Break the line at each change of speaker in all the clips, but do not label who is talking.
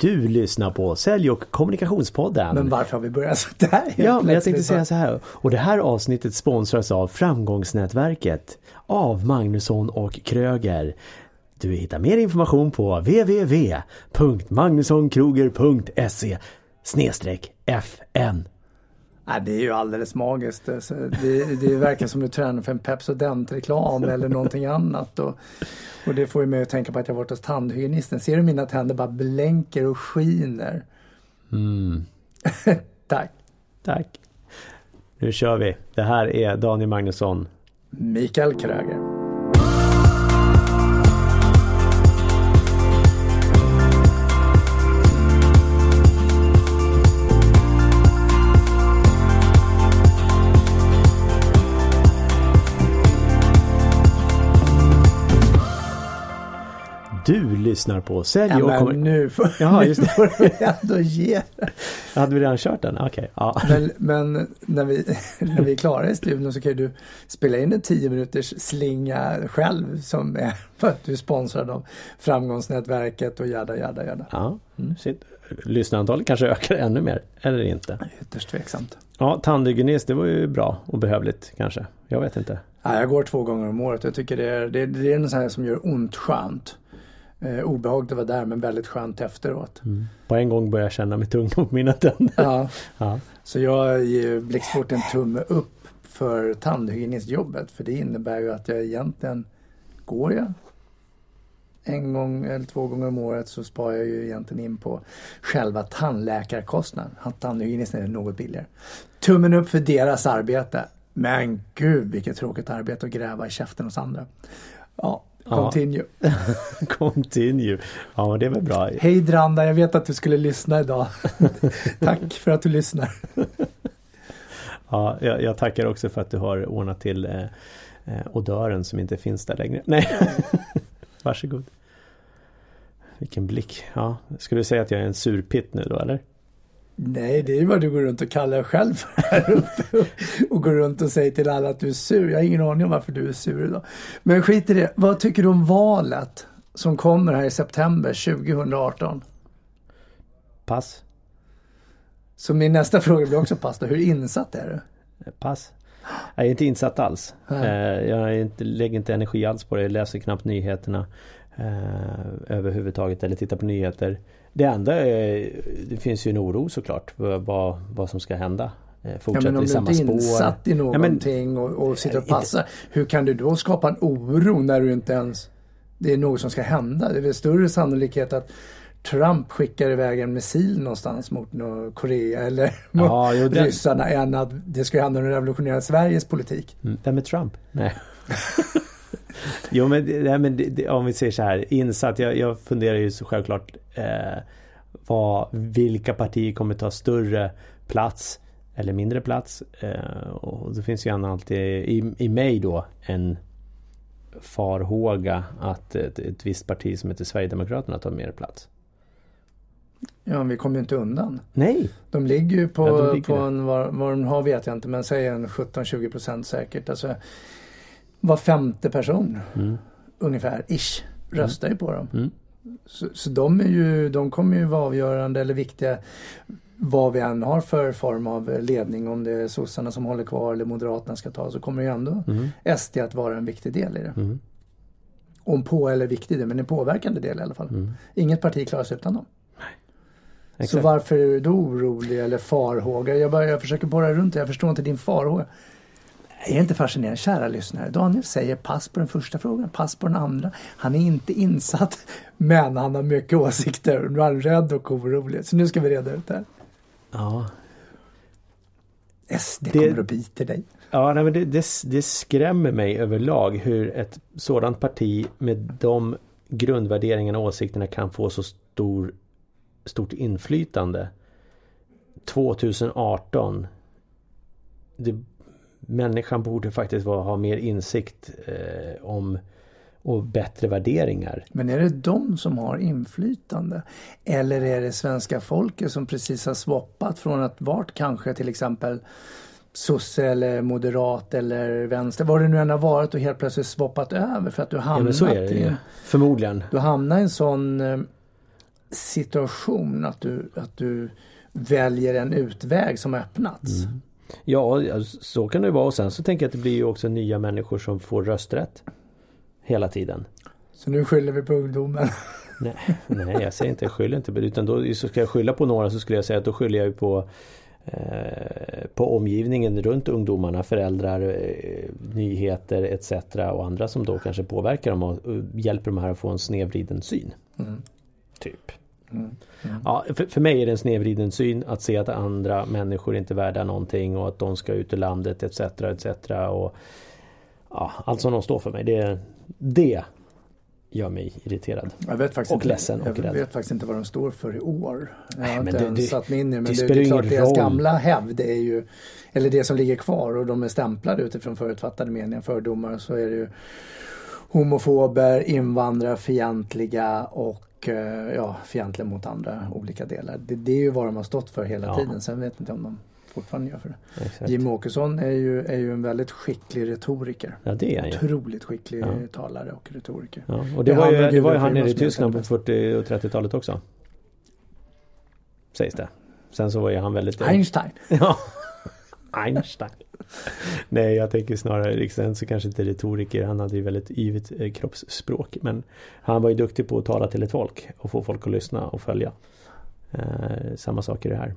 Du lyssnar på Sälj och kommunikationspodden.
Men varför har vi börjat så där
Ja, men jag tänkte säga så här. Och det här avsnittet sponsras av Framgångsnätverket av Magnusson och Kröger. Du hittar mer information på www.magnussonkroger.se FN.
Nej, det är ju alldeles magiskt. Alltså, det, det verkar som du tränar för en Pepsodent-reklam eller någonting annat. Och, och det får ju mig att tänka på att jag varit hos tandhygienisten. Ser du mina tänder bara blänker och skiner?
Mm.
Tack.
Tack. Nu kör vi. Det här är Daniel Magnusson.
Mikael Kröger.
Du lyssnar på Sälj
ja,
och kommer...
nu får,
Jaha,
nu
just det.
får du ändå ge
Hade vi redan kört den? Okej. Ja.
Men, men när, vi, när vi är klara i studion så kan du spela in en 10 minuters slinga själv som är för att du är sponsrad av Framgångsnätverket och jada jada jada.
ja. Shit. Lyssnarantalet kanske ökar ännu mer. Eller inte.
Ytterst tveksamt.
Ja, tandhygienist, det var ju bra och behövligt kanske. Jag vet inte.
Ja, jag går två gånger om året. Jag tycker det är, det, det är här som gör ont skönt. Eh, obehagligt att vara där men väldigt skönt efteråt.
Mm. På en gång börjar jag känna mig tung på mina tänder.
Ja,
Ja.
så jag ger blixtfort en tumme upp för tandhygienistjobbet. För det innebär ju att jag egentligen går jag en gång eller två gånger om året så sparar jag ju egentligen in på själva tandläkarkostnaden. Tandhygienisten är något billigare. Tummen upp för deras arbete. Men gud vilket tråkigt arbete att gräva i käften hos andra. Ja,
Ja.
continue.
Continue. Ja, det är väl bra.
Hej Dranda, jag vet att du skulle lyssna idag. Tack för att du lyssnar.
Ja, jag, jag tackar också för att du har ordnat till eh, eh, odören som inte finns där längre. Nej, varsågod. Vilken blick. Ja, skulle du säga att jag är en surpitt nu då eller?
Nej, det är vad du går runt och kallar dig själv för här uppe. Och går runt och säger till alla att du är sur. Jag har ingen aning om varför du är sur idag. Men skit i det. Vad tycker du om valet som kommer här i september 2018?
Pass.
Så min nästa fråga blir också pass då. Hur insatt är du?
Eh, Pass. Jag är inte insatt alls.
Nej.
Eh, jag inte, lägger inte energi alls på det. Jag läser knappt nyheterna eh, överhuvudtaget eller tittar på nyheter. Det enda är, det finns ju en oro såklart vad, vad som ska hända. Eh,
Ja,
Fortsätter
men om
i
du
samma
inte är
spår.
insatt i
men-
någonting och, och sitter och
Inte-
passar. Hur kan du då skapa en oro när du inte ens... Det är något som ska hända. Det är väl större sannolikhet att Trump skickar iväg en missil någonstans mot Korea eller mot
Ja, jo, den-
ryssarna än att det ska handla om att revolutionera Sveriges politik.
Mm, Vem är Trump? Nej. jo men, nej, men det, om vi säger så här insatt. Jag, jag funderar ju så självklart eh, vad, vilka partier kommer ta större plats eller mindre plats. Eh, och det finns ju gärna alltid i, i mig då en farhåga att ett, ett visst parti som heter Sverigedemokraterna tar mer plats.
Ja, men vi kommer ju inte undan.
Nej!
De ligger ju på,
Ja, ligger
på en, vad, vad de har vet jag inte, men säg en 17-20 procent säkert. Alltså, var femte person
Mm.
ungefär, ish, röstar ju på dem.
Mm.
Så, så de, är ju, de kommer ju vara avgörande eller viktiga vad vi än har för form av ledning. Om det är sossarna som håller kvar eller moderaterna ska ta så kommer ju ändå
Mm.
SD att vara en viktig del i det.
Mm.
Om på eller viktig del, men en påverkande del i alla fall.
Mm.
Inget parti klarar sig utan dem. Så
Exakt.
varför är du då orolig eller farhåga? Jag, bara, jag försöker borra runt det, jag förstår inte din farhåga. Är inte fascinerande? Kära lyssnare, Daniel säger pass på den första frågan, pass på den andra. Han är inte insatt, men han har mycket åsikter. Nu är han rädd och orolig. Så nu ska vi reda ut det här.
Ja,
SD
Det-
kommer att bita dig.
Ja, nej, men det, det, det skrämmer mig överlag hur ett sådant parti med de grundvärderingarna och åsikterna kan få så stor, stort inflytande. 2018. Det, människan borde faktiskt vara, ha mer insikt eh, om och bättre värderingar.
Men är det de som har inflytande? Eller är det svenska folket som precis har swappat från att varit kanske till exempel sosse eller moderat eller vänster, vad det nu än har varit och helt plötsligt swappat över för att du
Ja,
hamnat
men så är
i en,
Förmodligen.
du hamnar i en sån eh, situation att du, att du väljer en utväg som öppnats. Mm.
Ja, så kan det vara och sen så tänker jag att det blir ju också nya människor som får rösträtt. Hela tiden.
Så nu skyller vi på ungdomen?
Nej, nej jag säger inte jag skyller inte utan då så ska jag skylla på några så skulle jag säga att då skyller jag ju på eh, på omgivningen runt ungdomarna, föräldrar, eh, nyheter etc. och andra som då kanske påverkar dem och hjälper de här att få en snedvriden syn. Mm. Typ. Mm. Mm. Ja, för, för mig är det en snedvriden syn att se att andra människor inte är värda någonting och att de ska ut ur landet etc. etc. Och, ja, allt som de står för mig. Det, det gör mig irriterad.
Jag vet faktiskt
och
inte,
ledsen och
jag
rädd.
vet faktiskt inte vad de står för i år. Jag
Nej,
har
men
inte
det-
ens satt mig in i det. Men
det
det, det är klart
ingen
deras
roll.
gamla hävd är ju, eller det som ligger kvar och de är stämplade utifrån förutfattade meningar, fördomar, så är det ju homofober, invandrarfientliga och eh, ja, fientliga mot andra olika delar. Det, det är ju vad de har stått för hela
Ja.
tiden. Sen vet jag inte om de fortfarande gör för det.
Exakt.
Jim Åkesson är ju, är ju en väldigt skicklig retoriker.
Ja det är han.
Otroligt skicklig
Ja.
talare och retoriker.
Ja, och det
Det
var ju, det var ju han nere i Tyskland på
heter
40 och 30-talet också. Sägs det. Sen så var ju han väldigt...
Einstein.
Ja. Einstein. Nej, jag tänker snarare Eriksen så kanske inte retoriker. Han hade ju väldigt yvigt eh, kroppsspråk. Men han var ju duktig på att tala till ett folk och få folk att lyssna och följa. Eh, samma sak är det här.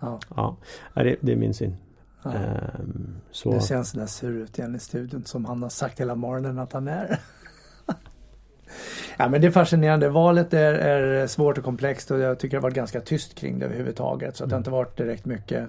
Ja,
Ja, det, det är min syn.
ja.
Ehm, så...
Nu ser han sådär sur ut igen i studion som han har sagt hela morgonen att han är. ja men det är fascinerande. Valet är, är svårt och komplext och jag tycker det har varit ganska tyst kring det överhuvudtaget. Så att det har inte varit direkt mycket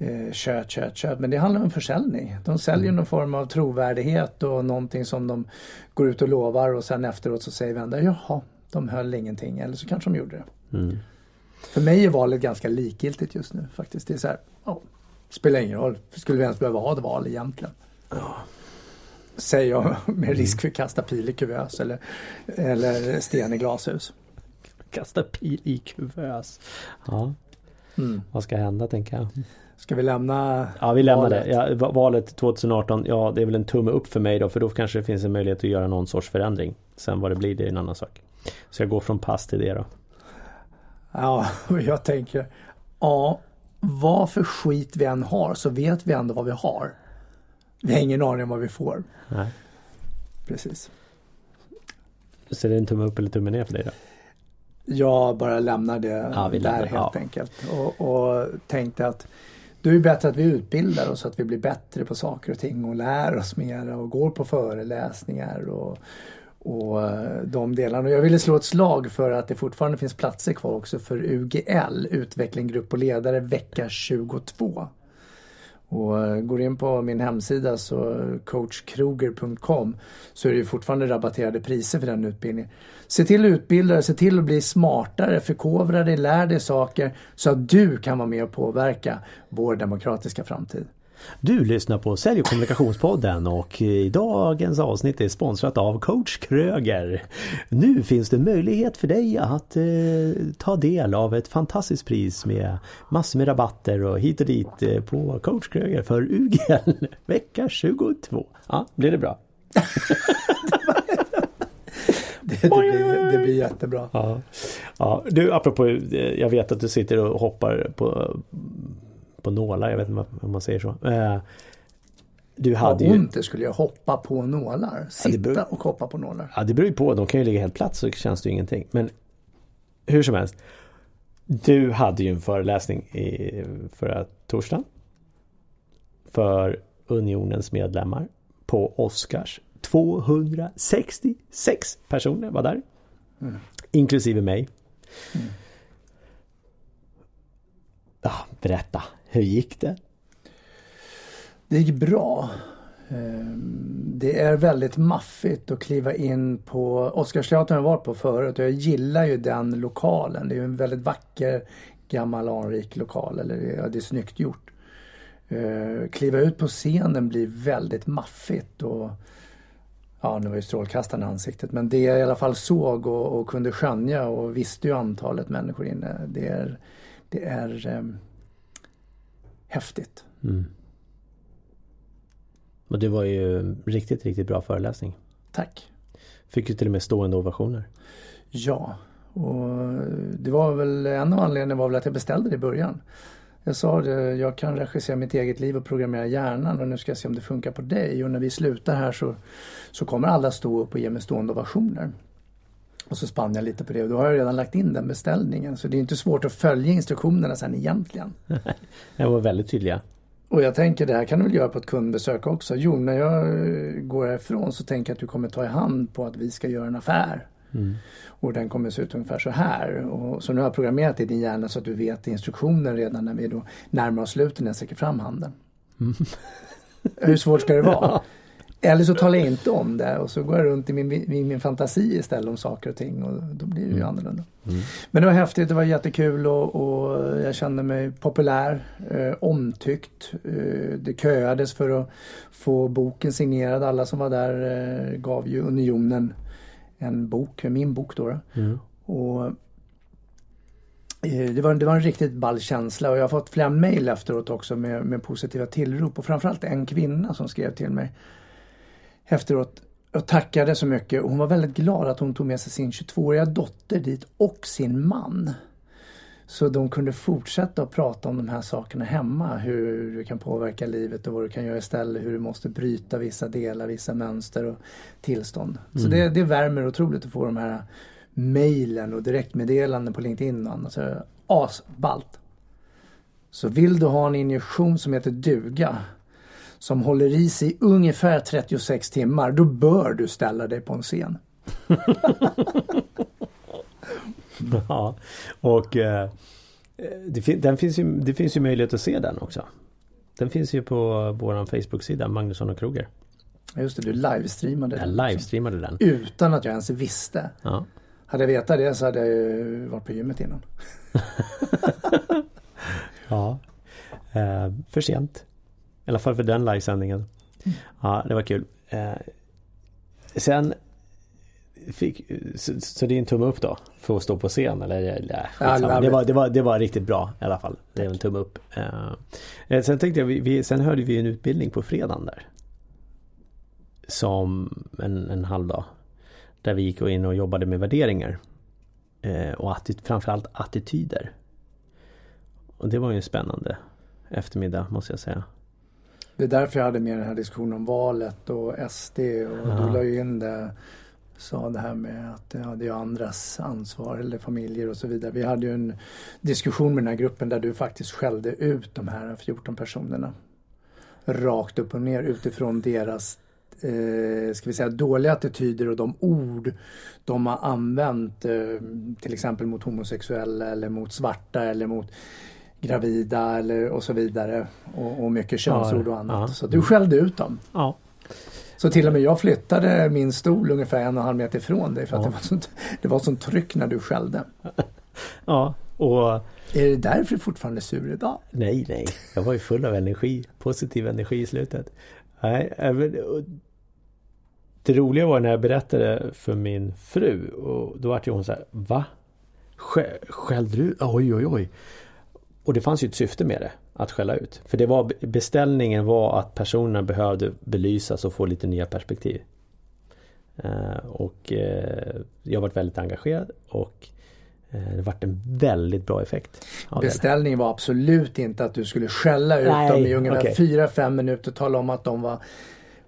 eh, kött, kött, kött. Men det handlar om försäljning. De säljer någon form av trovärdighet och någonting som de går ut och lovar och sen efteråt så säger vänner jaha, de höll ingenting. Eller så kanske de gjorde det.
Mm.
För mig är valet ganska likgiltigt just nu faktiskt. Det är så här, ja, spelar ingen roll. Skulle vi ens behöva ha ett val egentligen? Säger jag med risk för att kasta pil i kuvös eller, eller sten i glashus.
Kasta pil i kuvös. Ja,
Mm.
vad ska hända tänker jag.
Ska vi lämna
Ja vi lämnar
valet?
det. Ja, va- valet 2018, ja det är väl en tumme upp för mig då för då kanske det finns en möjlighet att göra någon sorts förändring. Sen vad det blir det är en annan sak. Så jag går från pass till det då.
Ja, och jag tänker, ja, vad för skit vi än har så vet vi ändå vad vi har. Vi har ingen aning om vad vi får.
Nej.
Precis.
Så det är en tumme upp eller tumme ner för dig då?
Jag bara lämnar det
Ja,
där
lämnar-
helt
ja.
enkelt. Och, och tänkte att då är det bättre att vi utbildar oss så att vi blir bättre på saker och ting och lär oss mer och går på föreläsningar och, och eh, de delarna. Jag ville slå ett slag för att det fortfarande finns platser kvar också för UGL, utveckling, grupp och ledare, vecka 22. Och eh, går in på min hemsida så coachkroger.com så är det ju fortfarande rabatterade priser för den utbildningen. Se till att utbilda dig, se till att bli smartare, förkovra dig, lär dig saker så att du kan vara med och påverka vår demokratiska framtid.
Du lyssnar på Sälj och kommunikationspodden och dagens avsnitt är sponsrat av coach Kröger. Nu finns det möjlighet för dig att eh, ta del av ett fantastiskt pris med massor med rabatter och hit och dit eh, på coach Kröger för UGL vecka 22. Ja, blir det bra?
Det, det, blir, det blir jättebra.
Ja. ja. Du apropå, eh, jag vet att du sitter och hoppar på, på nålar, jag vet inte om man säger så. Eh, Du
Vad
hade ju...
ont det skulle jag hoppa på nålar. Sitta
beror-
och hoppa på nålar.
Ja det beror ju på, de kan ju ligga helt platt så känns det ju ingenting. Men hur som helst. Du hade ju en föreläsning i förra torsdagen. För Unionens medlemmar på Oscars. 266 personer var där. Inklusive mig. Ja, berätta, hur gick det?
Det gick bra. Ehm, det är väldigt maffigt att kliva in på Oscarsteatern har jag varit på förut och jag gillar ju den lokalen. Det är ju en väldigt vacker gammal anrik lokal. Eller ja, det är snyggt gjort. Ehm, kliva ut på scenen blir väldigt maffigt och Ja, nu var ju strålkastaren i ansiktet men det jag i alla fall såg och, och kunde skönja och visste ju antalet människor inne. Det är, det är ehm, häftigt.
Mm. Och det var ju riktigt, riktigt bra föreläsning.
Tack.
Fick ju till och med stående ovationer.
Ja, Och det var väl en av anledningarna var väl att jag beställde det i början. Jag sa det, jag kan regissera mitt eget liv och programmera hjärnan och nu ska jag se om det funkar på dig. Och när vi slutar här så, så kommer alla stå upp och ge mig stående ovationer. Och så spann jag lite på det och då har jag redan lagt in den beställningen. Så det är inte svårt att följa instruktionerna sen egentligen.
De var väldigt tydliga.
Och jag tänker det här kan du väl göra på ett kundbesök också. Jo, när jag går härifrån så tänker jag att du kommer ta i hand på att vi ska göra en affär. Mm. Och den kommer se ut ungefär så här. Och, så nu har jag programmerat i din hjärna så att du vet instruktionen redan när vi då närmar oss slutet när jag sträcker fram handen. Mm. Hur svårt ska det vara? Eller så talar jag inte om det och så går jag runt i min, i min fantasi istället om saker och ting och då blir det ju mm. annorlunda. Mm. Men det var häftigt, det var jättekul och, och jag kände mig populär, eh, omtyckt. Eh, det köades för att få boken signerad. Alla som var där eh, gav ju Unionen en bok, min bok då. Mm. Och eh, det var, det var en riktigt ball känsla och jag har fått flera mejl efteråt också med, med positiva tillrop och framförallt en kvinna som skrev till mig efteråt och tackade så mycket. Och hon var väldigt glad att hon tog med sig sin 22-åriga dotter dit och sin man. Så de kunde fortsätta att prata om de här sakerna hemma. Hur du kan påverka livet och vad du kan göra istället. Hur du måste bryta vissa delar, vissa mönster och tillstånd. Mm. Så det, det värmer otroligt att få de här mejlen och direktmeddelanden på LinkedIn och annat. Så asballt. Så vill du ha en injektion som heter duga som håller i sig ungefär 36 timmar, då bör du ställa dig på en scen.
ja, och eh, det, fin den finns ju, det finns ju möjlighet att se den också. Den finns ju på vår Facebook-sida, Magnusson och Kroger.
Just det, du livestreamade
den. Jag livestreamade den.
Utan att jag ens visste. Ja. Hade jag vetat det så hade jag ju varit på gymmet innan.
ja, eh, för sent. Alla fall för den livesändningen. Mm. Ja, det var kul. Eh, sen fick, så, så, det är en tumme upp då för att stå på scen eller? Ja, det, var, det, var, det var riktigt bra i alla fall. Det är en tumme upp. Eh, sen tänkte jag, vi, vi, sen hörde vi en utbildning på fredagen där. Som en, en halv dag. Där vi gick in och jobbade med värderingar. Eh, och attityd, framförallt attityder. Och det var ju en spännande eftermiddag måste jag säga.
Det är därför jag hade med den här diskussionen om valet och SD och ja. du la ju in det sa det här med att ja, det är andras ansvar eller familjer och så vidare. Vi hade ju en diskussion med den här gruppen där du faktiskt skällde ut de här 14 personerna. Rakt upp och ner utifrån deras eh, ska vi säga, dåliga attityder och de ord de har använt eh, till exempel mot homosexuella eller mot svarta eller mot gravida eller och så vidare. Och, och mycket könsord och annat. Ja. Så du skällde ut dem. Ja. Så till och med jag flyttade min stol ungefär en och en halv meter ifrån dig för att ja. det, var sånt, det var sånt tryck när du skällde.
Ja, och...
Är det därför du fortfarande är sur idag?
Nej, nej. Jag var ju full av energi. Positiv energi i slutet. Nej, även... Det roliga var när jag berättade för min fru och då var hon så här, Va? Skällde du? Oj, oj, oj. Och det fanns ju ett syfte med det, att skälla ut. För det var, beställningen var att personerna behövde belysas och få lite nya perspektiv. Uh, och uh, jag varit väldigt engagerad och uh, det varit en väldigt bra effekt.
Beställningen var absolut inte att du skulle skälla ut Nej, dem i ungefär 4-5 minuter och tala om att de var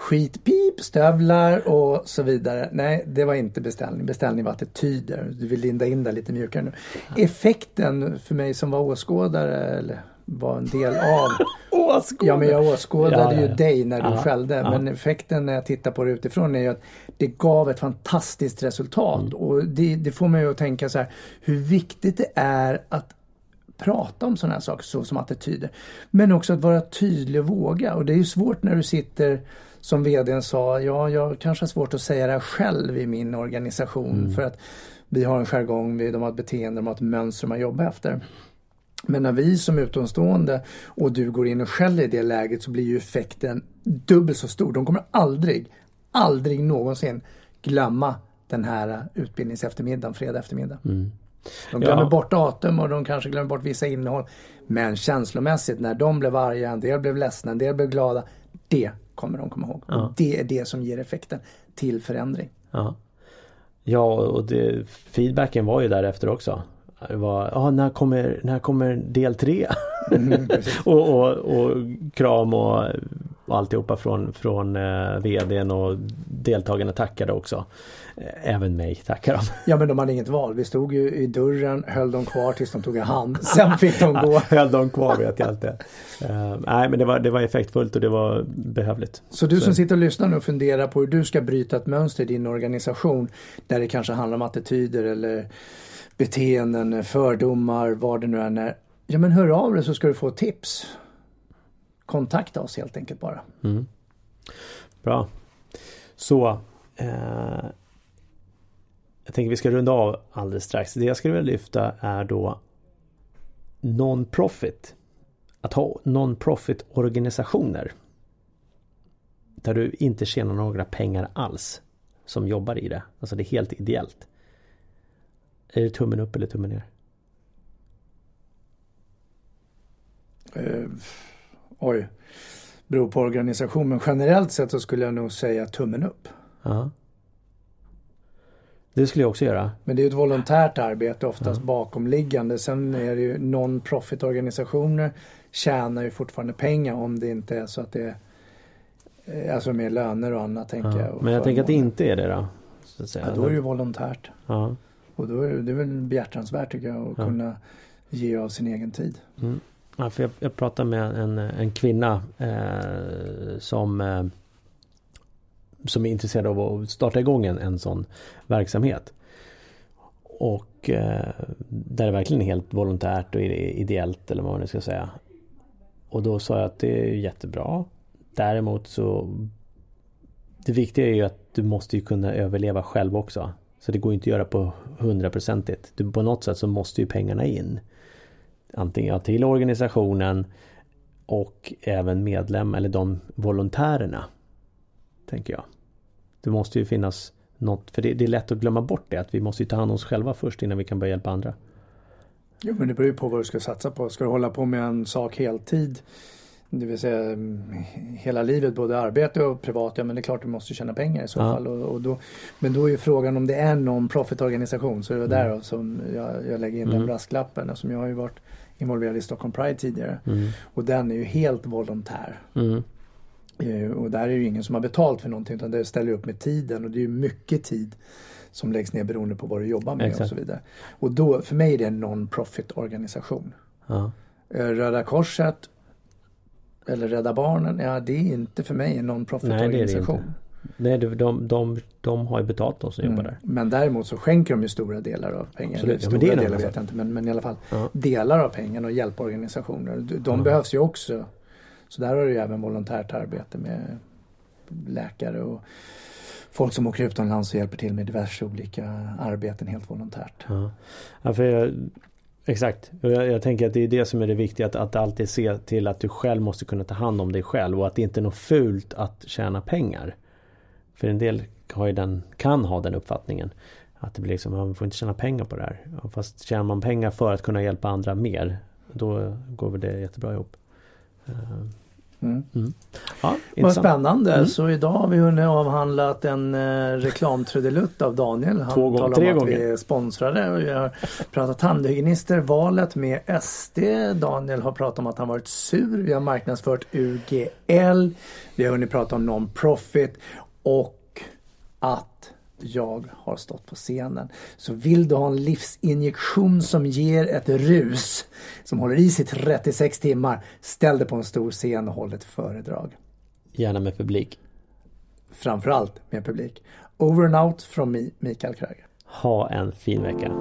skitpip, stövlar och så vidare. Nej, det var inte beställning. Beställning var attityder. Du vill linda in det lite mjukare nu. Effekten för mig som var åskådare, eller var en del av.
åskådare?
Ja, men jag åskådade ja, ja, ja. ju dig när du skällde. Men effekten när jag tittar på det utifrån är ju att det gav ett fantastiskt resultat. Mm. Och det, det får mig att tänka så här, hur viktigt det är att prata om sådana här saker så som attityder. Men också att vara tydlig och våga. Och det är ju svårt när du sitter som vdn sa, ja jag kanske har svårt att säga det här själv i min organisation mm. för att vi har en jargong, de har ett beteende, de har ett mönster man jobbar efter. Men när vi som utomstående och du går in och skäller i det läget så blir ju effekten dubbelt så stor. De kommer aldrig, aldrig någonsin glömma den här utbildningseftermiddagen, fredag eftermiddag. Mm. De glömmer ja. bort datum och de kanske glömmer bort vissa innehåll. Men känslomässigt när de blev arga, en del blev ledsna, en del blev glada. Det kommer de komma ihåg. Ja. Det är det som ger effekten till förändring.
Ja. Ja, och det, feedbacken var ju därefter också. Det var, ja när kommer, när kommer del tre?
Mm,
och, och, och, kram och, och alltihopa från, från eh, vdn och deltagarna tackade också. Eh, även mig tackar de.
Ja men de hade inget val. Vi stod ju i dörren, höll dem kvar tills de tog en hand. Sen fick de gå.
höll dem kvar vet jag inte. Uh, nej men det var, det var effektfullt och det var behövligt.
Så du som sitter och lyssnar nu och funderar på hur du ska bryta ett mönster i din organisation. Där det kanske handlar om attityder eller beteenden, fördomar, vad det nu än är. Ja men hör av dig så ska du få tips. Kontakta oss helt enkelt bara.
Mm. Bra. Så eh, jag tänker vi ska runda av alldeles strax. Det jag skulle vilja lyfta är då Non-profit. Att ha non-profit organisationer. Där du inte tjänar några pengar alls. Som jobbar i det. Alltså det är helt ideellt. Är det tummen upp eller tummen ner?
Uh, oj. Beror på organisation men generellt sett så skulle jag nog säga tummen upp.
Ja. Det skulle jag också göra.
Men det är ett volontärt arbete oftast ja. bakomliggande. Sen är det ju non-profit organisationer tjänar ju fortfarande pengar om det inte är så att det är Alltså med löner och annat tänker ja.
jag. Men jag tänker att det inte är det då? Så att säga.
Ja, då är det ju volontärt.
Ja.
Och då är det, det är väl behjärtansvärt tycker jag att kunna ge av sin egen tid.
Mm. Ja, för jag, jag pratade med en, en kvinna eh, som eh, som är intresserad av att starta igång en, en sån verksamhet. Och eh, där det verkligen är helt volontärt och ideellt eller vad man nu ska säga. Och då sa jag att det är jättebra. Däremot så Det viktiga är ju att du måste ju kunna överleva själv också. Så det går inte att göra på hundraprocentigt. På något sätt så måste ju pengarna in. Antingen till organisationen och även medlem eller de volontärerna Tänker jag. Det måste ju finnas något, för det, det, är lätt att glömma bort det. Att vi måste ta hand om oss själva först innan vi kan börja hjälpa andra.
Jo men det beror ju på vad du ska satsa på. Ska du hålla på med en sak heltid det vill säga mm, hela livet, både arbete och privat, ja men det är klart du måste tjäna pengar i så ja. fall. Och, och, då, men då är ju frågan om det är en non-profit organisation. Så det är mm. därav som jag, jag lägger in mm. den brasklappen. Eftersom jag har ju varit involverad i Stockholm Pride tidigare. Mm. Och den är ju helt volontär. Eh, och där är ju ingen som har betalt för någonting utan det ställer upp med tiden och det är ju mycket tid som läggs ner beroende på vad du jobbar med Exakt. och så vidare. Och då, för mig är det en non-profit organisation.
Ja.
Eh, Röda Korset eller Rädda Barnen, ja det är inte för mig en non-profit organisation.
Nej, de, de, de, de har ju betalt de som mm. jobbar där.
Men däremot så skänker de ju stora delar av pengarna.
Absolut.
Stora ja, delar vet jag inte men, men i alla fall ja. delar av pengarna och hjälporganisationer. De ja. behövs ju också så där har du ju även volontärt arbete med läkare och folk som åker utomlands och hjälper till med diverse olika arbeten helt volontärt.
Ja för jag, exakt. Jag, jag, tänker att det är det som är det viktiga att, att alltid se till att du själv måste kunna ta hand om dig själv och att det inte är något fult att tjäna pengar. För en del har ju den, kan ha den uppfattningen. Att det blir liksom, man får inte tjäna pengar på det här. Fast tjänar man pengar för att kunna hjälpa andra mer, då går väl det jättebra ihop.
Eh, Mm. Mm. Ja, Vad spännande. Mm. Så idag har vi hunnit avhandlat en eh, reklamtrudelutt av Daniel.
Han Två gånger, tre
om att
gånger.
vi är sponsrade. Och vi har pratat tandhygienister, valet med SD. Daniel har pratat om att han varit sur. Vi har marknadsfört UGL. Vi har hunnit prata om non-profit och att jag har stått på scenen. Så vill du ha en livsinjektion som ger ett rus som håller i sig 36 timmar, ställ dig på en stor scen och håll ett föredrag.
Gärna med publik.
Framförallt med publik. Over and out från Mikael Kröger.
Ha en fin vecka.